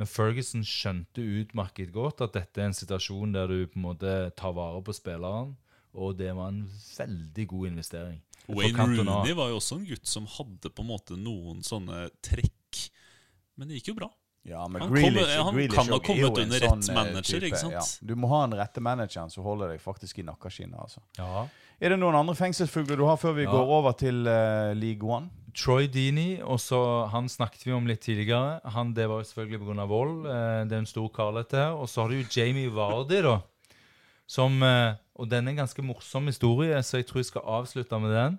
Men Ferguson skjønte utmerket godt at dette er en situasjon der du på en måte tar vare på spilleren, og det var en veldig god investering. Wayne Rooney var jo også en gutt som hadde på en måte noen sånne trekk. Men det gikk jo bra. Ja, men Han Grealish, kom, han Grealish kan ha kommet under sånn, rett sånn manager, ikke sant? Ja. Du må ha den rette manageren som holder deg faktisk i nakkeskinnet. Altså. Ja. Er det noen andre fengselsfugler du har før vi Ja. går over til uh, League One? Troy Dini, også, han snakket vi om litt tidligere. Han, det var jo selvfølgelig pga. vold. Uh, det er en stor kar, dette her. Og så har du jo Jamie Vardy, da. Som, uh, og den er en ganske morsom historie, så jeg tror jeg skal avslutte med den.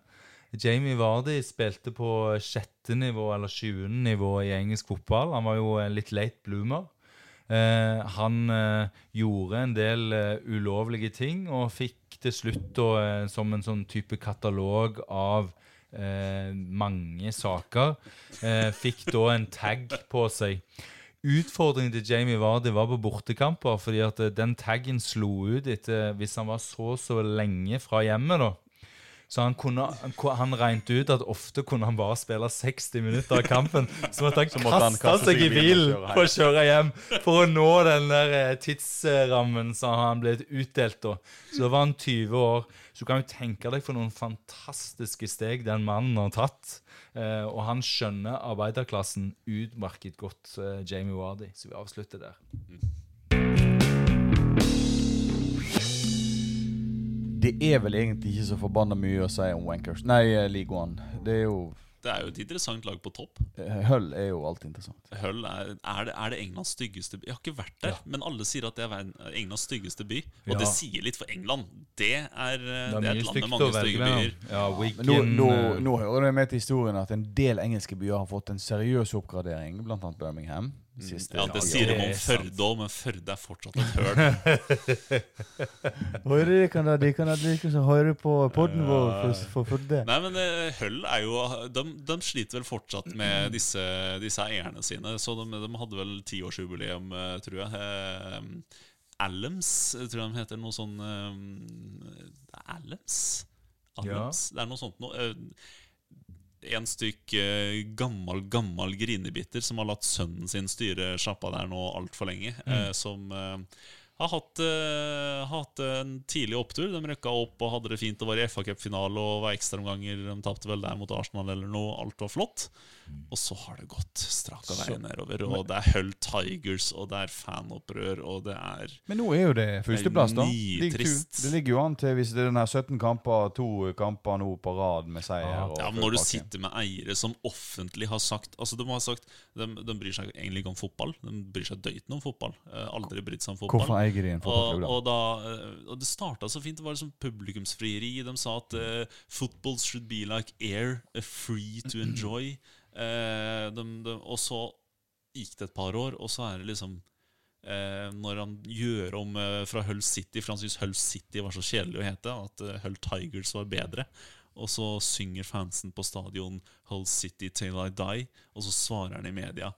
Jamie Vardy spilte på sjette nivå eller sjuende nivå i engelsk fotball. Han var jo en litt late bloomer. Eh, han eh, gjorde en del eh, ulovlige ting og fikk til slutt da, eh, som en sånn type katalog av eh, mange saker, eh, fikk da en tag på seg. Utfordringen til Jamie Vardy var på bortekamper, fordi at den taggen slo ut etter hvis han var så så lenge fra hjemmet. da. Så han, kunne, han, regnet ut at ofte kunne han bare spille 60 minutter av kampen. Så måtte han, måtte han kaste seg i bilen for å kjøre hjem for å nå den der eh, tidsrammen som han ble utdelt da. Så da var han 20 år. Så du kan jo tenke deg for noen fantastiske steg den mannen har tatt. Eh, og han skjønner arbeiderklassen utmerket godt, eh, Jamie Wardy. Så vi avslutter der. Det er vel egentlig ikke så forbanna mye å si om Wankers. Nei, eh, League One. Det er jo Det er jo et interessant lag på topp. eh, Hull er jo alltid interessant. Hull er, er, det, er det Englands styggeste by? Jeg har ikke vært der, men alle sier at det er Englands styggeste by. Og Ja. det sier litt, for England det er, eh, Det det er er et land med mange stygge byer. Ja, Men nå, nå, eh, nå hører det med til historien at en del engelske byer har fått en seriøs oppgradering, annet Birmingham. De Siste Ja, det sier de om. Førde òg, men Førde er fortsatt et høl. Hører de kan da, de kan da liksom høre på podden vår for, for, det. Nei, men Høll er jo de, de sliter vel fortsatt med disse, disse eierne sine. Så de, de hadde vel tiårsjubileum, eh, tror jeg. Eh, eh, tror jeg de heter. Noe sånn eh, Allams? Allams? Det er noe sånt noe. Eh, en stykk eh, gammel, gammel grinebitter som har latt sønnen sin styre sjappa der nå altfor lenge. Mm. som eh, har hatt, uh, hatt en tidlig opptur. De røkka opp og hadde det fint og var i FA-cupfinale og var ekstraomganger. De tapte vel der mot Arsenal eller noe. Alt var flott. Og så har det gått straka veien nedover. Og det er Hull Tigers, og det er fanopprør, og det er Men nå er jo det førsteplass, da. nitrist. Ligger to- Det ligger jo an til, hvis det er den her 17 kamper, to kamper nå på rad med seier. Ja. og Ja, men Når du sitter med eiere som offentlig har sagt Altså De har sagt De, de bryr seg egentlig ikke om fotball. De bryr seg døyten om fotball. Eh, aldri brydd seg om fotball. Hvorfor eier Og, og, da, eh, og det starta så fint. Det var liksom publikumsfrieri. De sa at uh, football should be like air, eh, free to enjoy. Uh, de, de, og så gikk det et par år, og så er det liksom uh, Når han gjør om fra Hull City, for han syns Hull City var så kjedelig å hete, at Hull Tigers var bedre. Og så synger fansen på stadion Hull City Till I Die, og så svarer han i media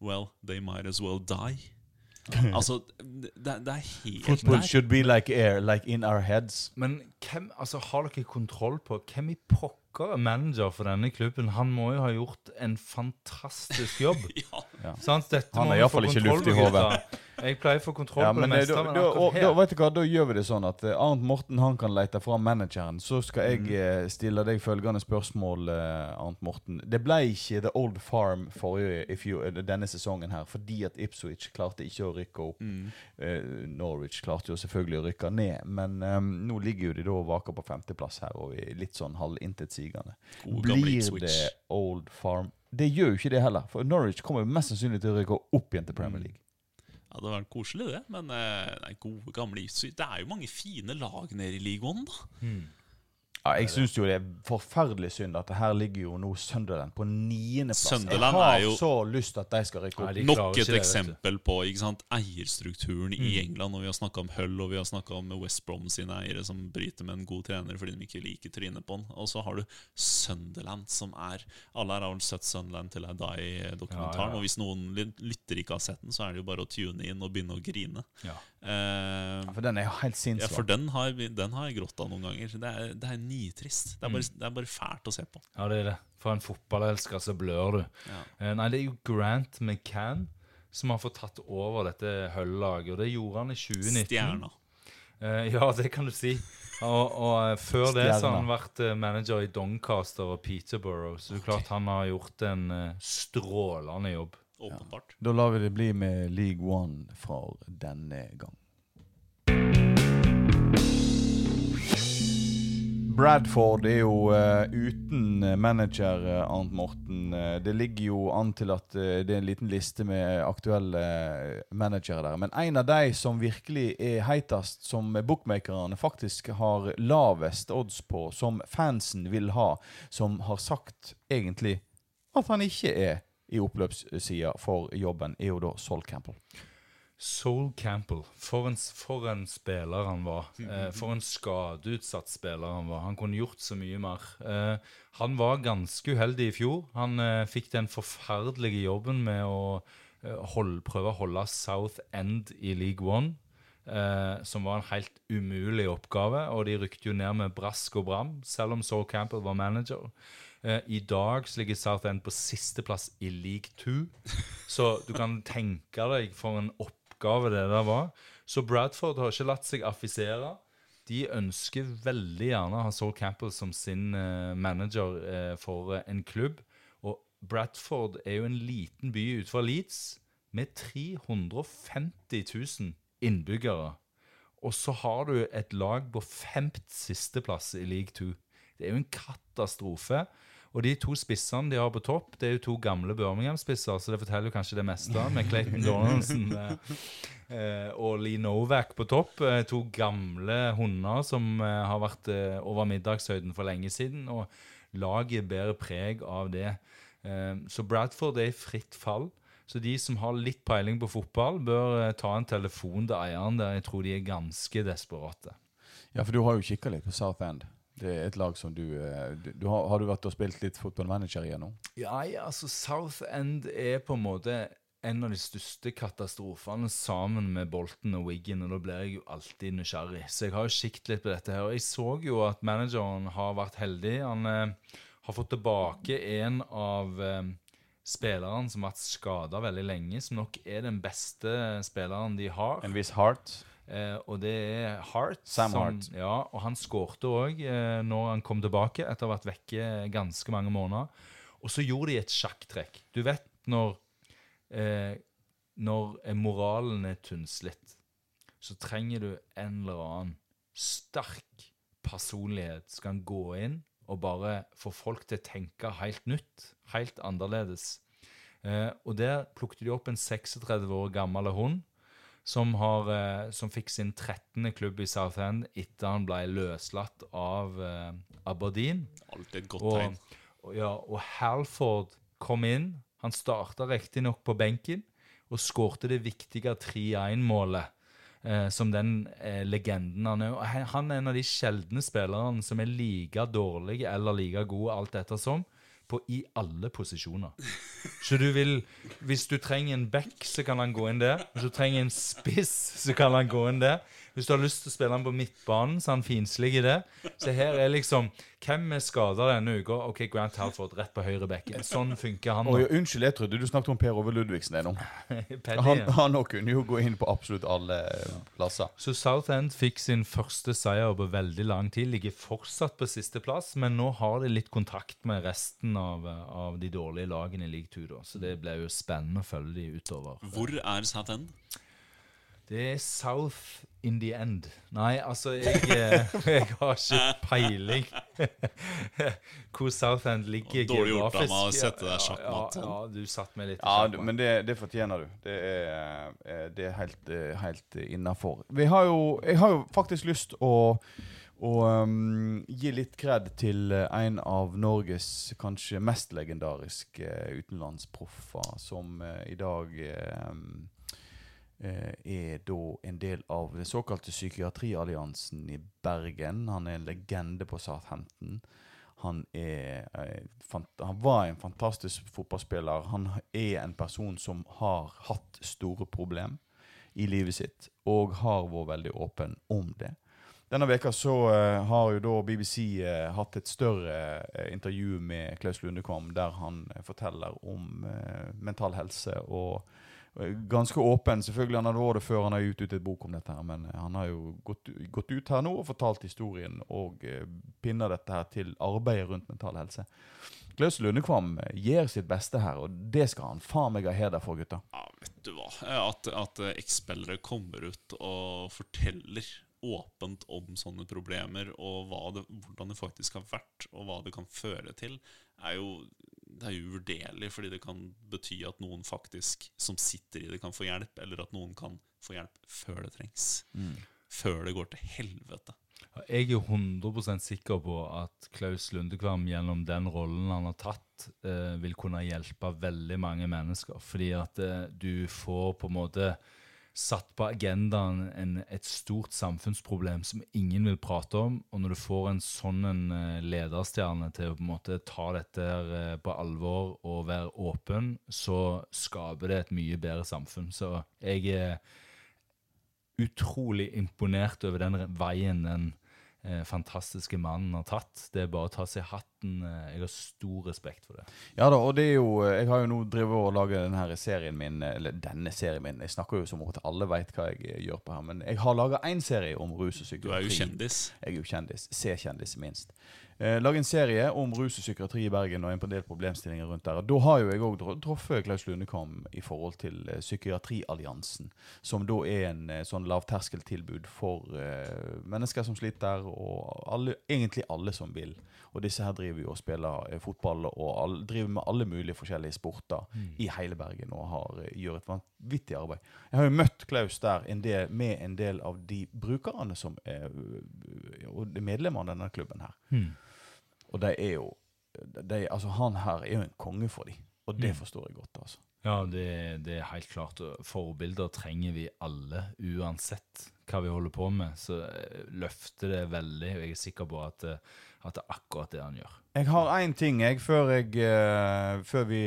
Well, they might as well die. altså, det, det er helt Football should be like air, like in our heads. Men hvem, altså, har dere kontroll på hvem i pokker er manager for denne klubben? Han må jo ha gjort en fantastisk jobb. Ja. Sant? Dette Han må er vi i hvert fall ikke luft i hodet. Jeg pleier å få kontroll Ja, på det meste, da, men da, og, da, her vet du hva, da gjør vi det sånn at eh, Arnt Morten han kan lete fram manageren. Så skal jeg Mm. eh, stille deg følgende spørsmål, eh, Arnt Morten. Det ble ikke The Old Farm forrige, eh, denne sesongen her fordi at Ipswich klarte ikke å rykke opp. Mm. Uh, Norwich klarte jo selvfølgelig å rykke ned, men um, nå ligger jo de da og vaker på femteplass her og er litt sånn halvintetsigende. Blir det Old Farm? Det gjør jo ikke det heller, for Norwich kommer jo mest sannsynlig til å rykke opp igjen til Premier League. Ja, Det vært koselig, det. Men eh, nei, gode, gamle Ipswich Det er jo mange fine lag nede i League da. Hmm. Ja, jeg syns jo det er forferdelig synd at det her ligger jo nå Sunderland på niendeplass. Jeg Sunderland har er jo- så lyst at de skal rykke opp. Nei, Nok et eksempel på ikke sant, eierstrukturen i Mm. England. Og vi har snakka om Hull og vi har snakka om West Brom sine eiere som bryter med en god trener fordi de ikke liker trynet på han. Og så har du Sunderland, som er Alle her har vel sett Sunderland til I Die-dokumentaren. Ja, ja. Og hvis noen lytter ikke har sett den, så er det jo bare å tune inn og begynne å grine. Ja. Eh, Ja, For den er jo helt ja, for den har, den har jeg grått av noen ganger. Det er, det er nitrist. Det er, bare, det er bare fælt å se på. Ja, det er det. For en fotballelsker så blør du. Ja. Eh, nei, det er jo Grant McCann som har fått tatt over dette Hull-laget, og det gjorde han i 2019. Stjerna. Eh, ja, det kan du si. Og, og før før det så har han vært manager i Doncaster og Peterborough, så det er klart han har gjort en strålende jobb. Åpenbart. Da lar vi det bli med League One for denne gang. Bradford er jo uh, uten manager, uh, Arnt Morten. Eh, det ligger jo an til at uh, det er en liten liste med aktuelle managere der. Men en av de som virkelig er heitest, som bookmakerne faktisk har lavest odds på, som fansen vil ha, som har sagt egentlig at han ikke er i oppløpssida for jobben, er jo da Sol Campbell. Sol Campbell, for en, for en spiller han var. Eh, for en skadeutsatt spiller han var. Han kunne gjort så mye mer. Eh, han var ganske uheldig i fjor. Han eh, fikk den forferdelige jobben med å hold, prøve å holde South End i League One. Eh, som var en helt umulig oppgave, og de rykte jo ned med brask og bram, selv om Sol Campbell var manager. Eh, I dag så ligger South End på sisteplass i League 2. Så du kan tenke deg for en oppgave det der var. Så Bradford har ikke latt seg affisere. De ønsker veldig gjerne å ha Sol Campbell som sin eh, manager eh, for eh, en klubb. Og Bradford er jo en liten by utenfor Leeds med 350 000 innbyggere. Og så har du et lag på femt sisteplass i League 2. Det er jo en katastrofe. Og de to spissene de har på topp, det er jo to gamle Birmingham-spisser, så det forteller jo kanskje det meste, med Clayton Donaldson eh, eh, og Lee Novak på topp. Eh, to gamle hunder som eh, har vært eh, over middagshøyden for lenge siden, og laget bærer preg av det. Eh, så Bradford er i fritt fall. Så de som har litt peiling på fotball, bør eh, ta en telefon til eieren der. Jeg tror de er ganske desperate. Ja, for du har jo kikka litt på South End. Det er et lag som du, eh, du, du har, har du vært og spilt litt fotballmanager nå? Ja, ja, altså South End er på en måte en av de største katastrofene sammen med Bolton og Wiggen, og da blir jeg jo alltid nysgjerrig. Så jeg har jo kikket litt på dette her, og jeg så jo at manageren har vært heldig. Han eh, har fått tilbake en av eh, spillerne som har vært skada veldig lenge, som nok er den beste spilleren de har. En viss Heart. Eh, og det er Hart. Sam som, Hart. Ja, og han skårte òg eh, når han kom tilbake etter å ha vært vekke ganske mange måneder. Og så gjorde de et sjakktrekk. Du vet når eh, Når moralen er tynnslitt, så trenger du en eller annen sterk personlighet som kan gå inn og bare få folk til å tenke helt nytt, helt annerledes. Eh, og der plukket de opp en 36 år gammel hund som, har, eh, som fikk sin 13. klubb i Southend etter han ble løslatt av eh, Aberdeen. Alltid et godt Og, tegn. og, ja, og Halford kom inn. Han starta riktignok på benken og skårte det viktige 3-1-målet. Eh, som den eh, legenden han er. Han er en av de sjeldne spillerne som er like dårlig eller like god, alt ettersom, på i alle posisjoner. Så du vil Hvis du trenger en back, så kan han gå inn der. Hvis du trenger en spiss, så kan han gå inn der. Hvis du har lyst til å spille han på midtbanen, så er han finslig i det. Så her er liksom Hvem er skada denne uka? OK, Grant Halford rett på høyre bekken. Sånn funker han. Oi, nå. unnskyld, jeg trodde du snakket om Per Ove Ludvigsen. ennå. Han, ja. han kunne jo gå inn på absolutt alle plasser. Så Southend fikk sin første seier på veldig lang tid. Ligger fortsatt på sisteplass, men nå har de litt kontakt med resten av, av de dårlige lagene i league 2. Da. Så det blir jo spennende å følge de utover. Hvor er Southend? Det er South in the end. Nei, altså, jeg, eh, jeg har ikke peiling hvor Southend ligger Dårlig gjort av meg å sette deg sjakkmatt Ja, ja, du satt meg litt i Ja, men det, det fortjener du. Det er, eh, det er helt, eh, helt innafor. Vi har jo Jeg har jo faktisk lyst å å um, gi litt kred til en av Norges kanskje mest legendariske utenlandsproffer, som uh, i dag eh, er da en del av den såkalte psykiatrialliansen i Bergen. Han er en legende på Southampton. Han, er, eh, han var en fantastisk fotballspiller. Han er en person som har hatt store problem i livet sitt, og har vært veldig åpen om det. Denne veka så eh, har jo da BBC eh, hatt et større eh, intervju med Klaus Lundekvam, der han eh, forteller om eh, mental helse og eh, Ganske åpen. selvfølgelig Han hadde vært det før han har gitt ut et bok om dette, her, men eh, han har jo gått, gått ut her nå og fortalt historien og eh, pinner dette her til arbeidet rundt mental helse. Klaus Lundekvam eh, gjør sitt beste her, og det skal han faen meg ha heder for, gutta. Ja, vet du hva. At, at eh, eks-spillere kommer ut og forteller åpent om sånne problemer, og det, hvordan det faktisk har vært, og hva det kan føre til, er jo det er jo uvurderlig, fordi det kan bety at noen faktisk som sitter i det, kan få hjelp, eller at noen kan få hjelp før det trengs. Før det går til helvete. Jeg er jo 100 sikker på at Klaus Lundekvam gjennom den rollen han har tatt, eh, vil kunne hjelpe veldig mange mennesker. Fordi at eh, du får på en måte satt på agendaen en, et stort samfunnsproblem som ingen vil prate om. Og når du får en sånn en eh, lederstjerne til å på en måte ta dette eh, på alvor og være åpen, så skaper det et mye bedre samfunn. Så jeg er utrolig imponert over den veien den eh, fantastiske mannen har tatt. Det er bare å ta seg hatten. Eh, jeg har stor respekt for det. Ja da, og det er jo Jeg har jo nå drevet og laget denne serien min Eller denne serien min. Jeg snakker jo som om at alle veit hva jeg eh, gjør på her. Men jeg har laga én serie om rus og psykiatri. Du er jo kjendis. Jeg er jo kjendis. C-kjendis, minst. Eh, Lage en serie om rus og psykiatri i Bergen og en del problemstillinger rundt der. Og Da har jo jeg òg truffet Klaus Lundekam i forhold til eh, Psykiatrialliansen, som da er en eh, sånn lavterskeltilbud for eh, mennesker som sliter, og alle, egentlig alle som vil. Og disse her driver jo og spiller fotball og all, driver med alle mulige forskjellige sporter i hele Bergen og har, gjør et vanvittig arbeid. Jeg har jo møtt Klaus der en del, med en del av de brukerne som er og medlemmene av denne klubben her. Og de er jo de, altså Han her er jo en konge for dem, og det Mm. forstår jeg godt. altså. Ja, det, det er helt klart. Forbilder trenger vi alle, uansett hva vi holder på med. Så eh, løfter det veldig, og jeg er sikker på at, eh, at det er akkurat det han gjør. Jeg har én ting jeg, før, jeg, eh, før vi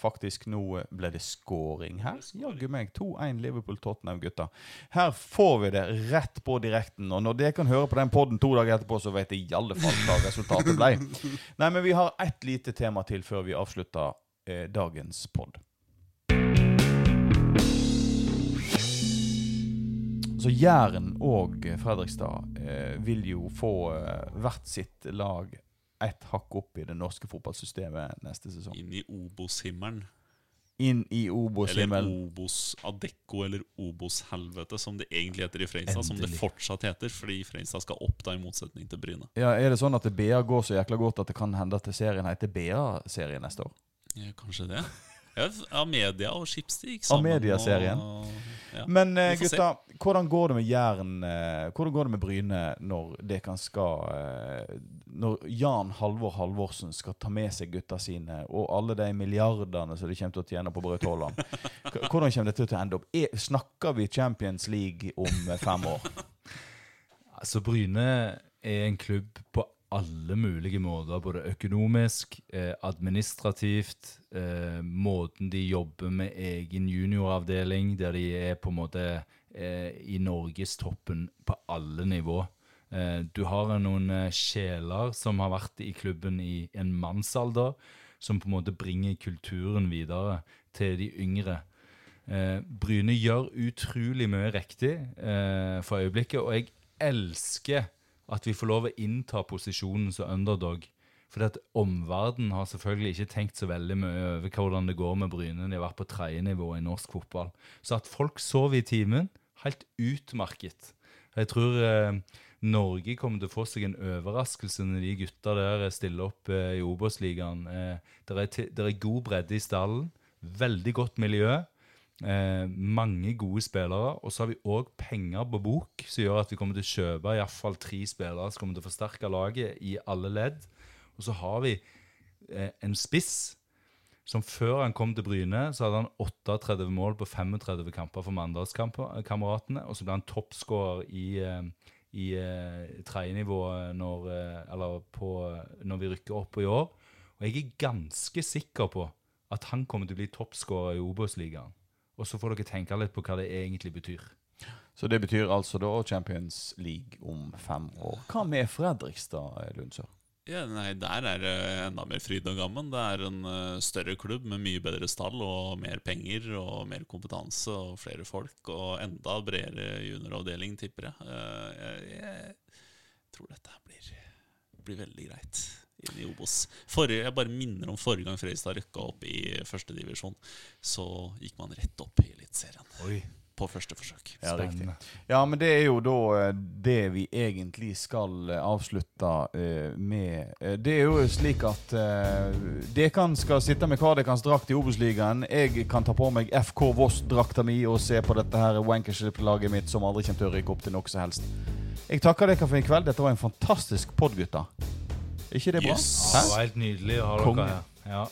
faktisk nå Ble det scoring her? Jaggu meg. 2-1 Liverpool-Tottenham, gutta. Her får vi det rett på direkten. Og når dere kan høre på den podden to dager etterpå, så vet jeg i alle fall hva resultatet ble. Nei, men vi har ett lite tema til før vi avslutter eh, dagens pod. Så Jæren og Fredrikstad eh, vil jo få eh, hvert sitt lag ett hakk opp i det norske fotballsystemet neste sesong. Inn i Obos-himmelen. Inn i Eller Obos-himmelen. Obos-Adecco, eller Obos-helvete, som det egentlig heter i Fredrikstad. Som det fortsatt heter, fordi Fredrikstad skal opp da, i motsetning til Bryne. Ja, er det sånn at det BA går så jækla godt at det kan hende at serien heter BA-serien neste år? Ja, kanskje det. Ja, Amedia og Schibsted gikk sammen. Amedia-serien. og- Ja. Men eh, gutta, hvordan går det med Jæren eh, Hvordan går det med Bryne når Dekan skal eh, Når Jan Halvor Halvorsen skal ta med seg gutta sine og alle de milliardene som de kommer til å tjene på Braut Haaland? Hvordan kommer dette til å ende opp? Er, snakker vi Champions League om fem år? Altså, Bryne er en klubb på alle mulige måter, både økonomisk, eh, administrativt, eh, måten de jobber med egen junioravdeling, der de er på en måte eh, i norgestoppen på alle nivå. Eh, du har noen eh, sjeler som har vært i klubben i en mannsalder, som på en måte bringer kulturen videre til de yngre. Eh, Bryne gjør utrolig mye riktig eh, for øyeblikket, og jeg elsker at vi får lov å innta posisjonen som underdog. Fordi at Omverdenen har selvfølgelig ikke tenkt så veldig mye over hvordan det går med Bryne. De har vært på tredjenivå i norsk fotball. Så at folk sover i timen, helt utmerket. Jeg tror eh, Norge kommer til å få seg en overraskelse når de gutta der stiller opp eh, i Obos-ligaen. Eh, det er, er god bredde i stallen, veldig godt miljø. Eh, mange gode spillere. Og så har vi òg penger på bok, som gjør at vi kommer til å kjøpe iallfall tre spillere som kommer til å forsterke laget i alle ledd. Og så har vi eh, en spiss som før han kom til Bryne, så hadde han 38 mål på 35 kamper for Mandalskameratene. Og så ble han toppskårer i, eh, i eh, tredjenivået når, eh, på- når vi rykker opp i år. Og jeg er ganske sikker på at han kommer til å bli toppskårer i Obos-ligaen. Og så får dere tenke litt på hva det egentlig betyr. Så det betyr altså da Champions League om fem år. Hva med Fredrikstad, Lundsør? Ja, nei, Der er det enda mer fryd og gammen. Det er en eh, større klubb med mye bedre stall og mer penger og mer kompetanse og flere folk og enda bredere junioravdeling, tipper jeg. Eh, jeg, jeg tror dette blir, blir veldig greit inn i Obos. Forrige, jeg bare minner om forrige gang Fredrikstad rykka opp i førstedivisjon. Så gikk man rett opp i Eliteserien på første forsøk. Ja, spennende. Ja, men det er jo da eh, det vi egentlig skal eh, avslutte eh, med. Det er jo slik at uh, Dekan skal sitte med hver deres drakt i Obos-ligaen. Jeg kan ta på meg FK Voss-drakta mi og se på dette her Wankership-laget mitt som aldri kommer til å rykke opp til noe som helst. Jeg takker dere for i kveld. Dette var en fantastisk pod, gutta. Ikke det bra? Yes. Hæ? det var helt nydelig å ha dere her. Ja.